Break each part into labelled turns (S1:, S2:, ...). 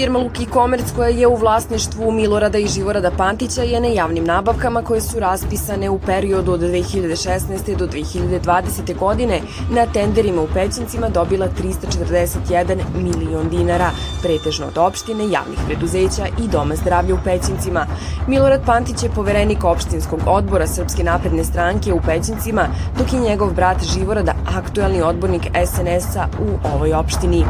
S1: Firma Luki Commerce koja je u vlasništvu Milorada i Živorada Pantića je na javnim nabavkama koje su raspisane u periodu od 2016. do 2020. godine na tenderima u Pećincima dobila 341 milion dinara, pretežno od opštine, javnih preduzeća i Doma zdravlja u Pećincima. Milorad Pantić je poverenik opštinskog odbora Srpske napredne stranke u Pećincima, dok je njegov brat Živorada aktuelni odbornik SNS-a u ovoj opštini.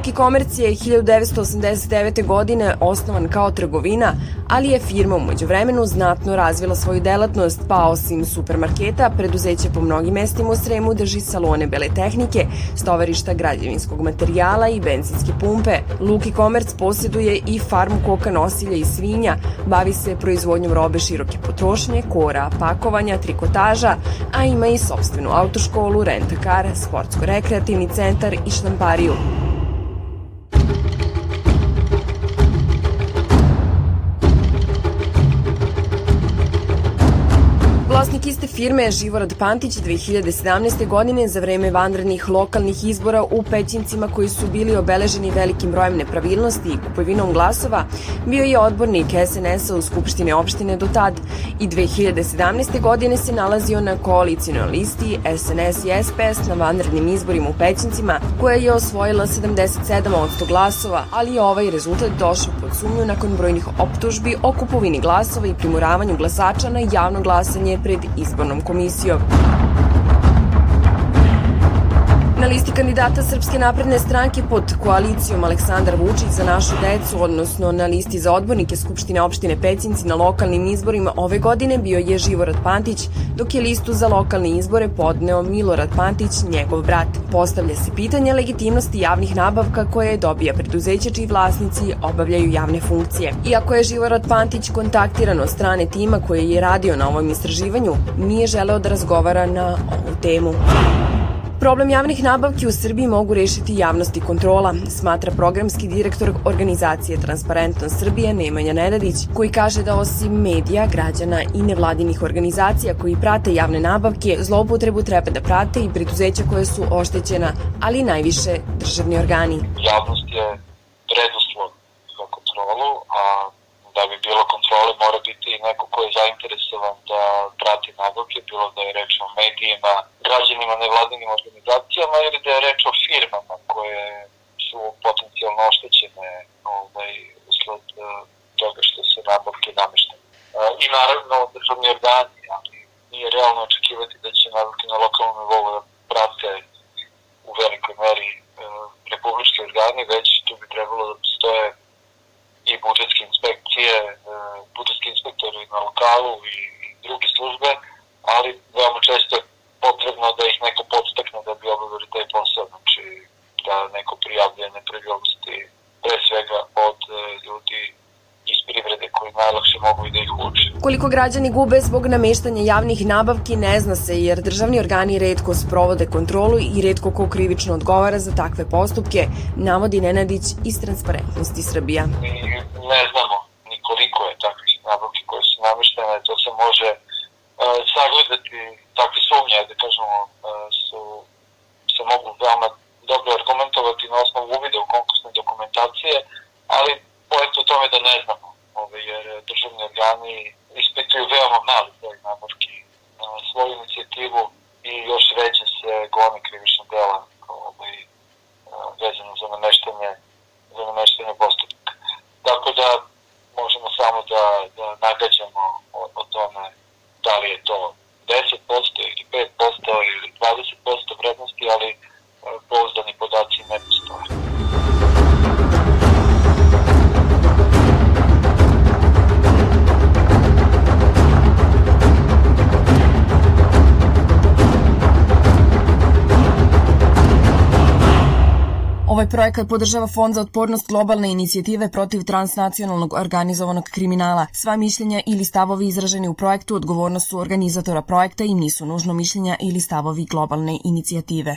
S1: Luki Komerc je 1989. godine osnovan kao trgovina, ali je firma umeđu vremenu znatno razvila svoju delatnost, pa osim supermarketa, preduzeće po mnogim mestima u Sremu drži salone bele tehnike, stovarišta građevinskog materijala i benzinske pumpe. Luki Komerc posjeduje i farmu koka nosilja i svinja, bavi se proizvodnjom robe široke potrošnje, kora, pakovanja, trikotaža, a ima i sobstvenu autoškolu, rentakar, sportsko-rekreativni centar i štampariju. Vlasnik iste firme je Živorad Pantić 2017. godine za vreme vanrednih lokalnih izbora u Pećincima koji su bili obeleženi velikim brojem nepravilnosti i kupovinom glasova, bio je odbornik SNS-a u Skupštine opštine do tad i 2017. godine se nalazio na koalicijnoj listi SNS i SPS na vanrednim izborima u Pećincima koja je osvojila 77% glasova, ali je ovaj rezultat došao pod sumnju nakon brojnih optužbi o kupovini glasova i primuravanju glasača na javno glasanje pred izbornom komisijom. Na listi kandidata Srpske napredne stranke pod koalicijom Aleksandar Vučić za našu decu, odnosno na listi za odbornike Skupštine opštine Pećinci na lokalnim izborima ove godine bio je Živorad Pantić, dok je listu za lokalne izbore podneo Milorad Pantić, njegov brat. Postavlja se pitanje legitimnosti javnih nabavka koje dobija preduzeće čiji vlasnici obavljaju javne funkcije. Iako je Živorad Pantić kontaktiran od strane tima koji je radio na ovom istraživanju, nije želeo da razgovara na ovu temu. Problem javnih nabavki u Srbiji mogu rešiti javnost i kontrola, smatra programski direktor organizacije Transparentnost Srbije Nemanja Nedadić, koji kaže da osim medija, građana i nevladinih organizacija koji prate javne nabavke, zloupotrebu treba da prate i preduzeća koje su oštećena, ali najviše državni organi.
S2: Javnost je preduslov za kontrolu, a da bi bilo kontrole mora biti neko ko je zainteresovan da prati nabavke, bilo da je reč o medijima, građanima, nevladinim organizacijama ili da je reč o firmama koje su potencijalno oštećene ovaj, usled uh, toga što se nabavke nameštene. Uh, I naravno državni organi, ali nije realno očekivati da će nabavke na lokalnom nivou da prate u velikoj meri uh, republički organi, već tu bi trebalo da postoje i budžetske inspekcije, e, budžetski inspektori na lokalu i druge službe, ali veoma često je potrebno da ih neko podstakne da bi obavili taj posao, znači da neko prijavlja nepravilnosti pre svega od e, ljudi iz privrede koji najlakše mogu i da ih uče.
S1: Koliko građani gube zbog nameštanja javnih nabavki ne zna se jer državni organi redko sprovode kontrolu i redko ko krivično odgovara za takve postupke, navodi Nenadić iz Transparentnosti Srbija.
S2: Mi ne znamo ni koliko je takvih nabavki koje su nameštene, to se može uh, sagledati, takve sumnje, da kažemo, uh, su, se mogu veoma dobro argumentovati na osnovu uvide u konkursne dokumentacije, ali pojete o tome da ne znamo, državni organi ispituju veoma mali broj nabavki na svoju inicijativu i još veće se gone krivična dela ovaj, vezano za nameštanje, za nameštanje postupka. Tako da možemo samo da, da nagađamo o, o tome da li je to 10% ili 5% ili
S1: projekat podržava Fond za otpornost globalne inicijative protiv transnacionalnog organizovanog kriminala. Sva mišljenja ili stavovi izraženi u projektu odgovornost su organizatora projekta i nisu nužno mišljenja ili stavovi globalne inicijative.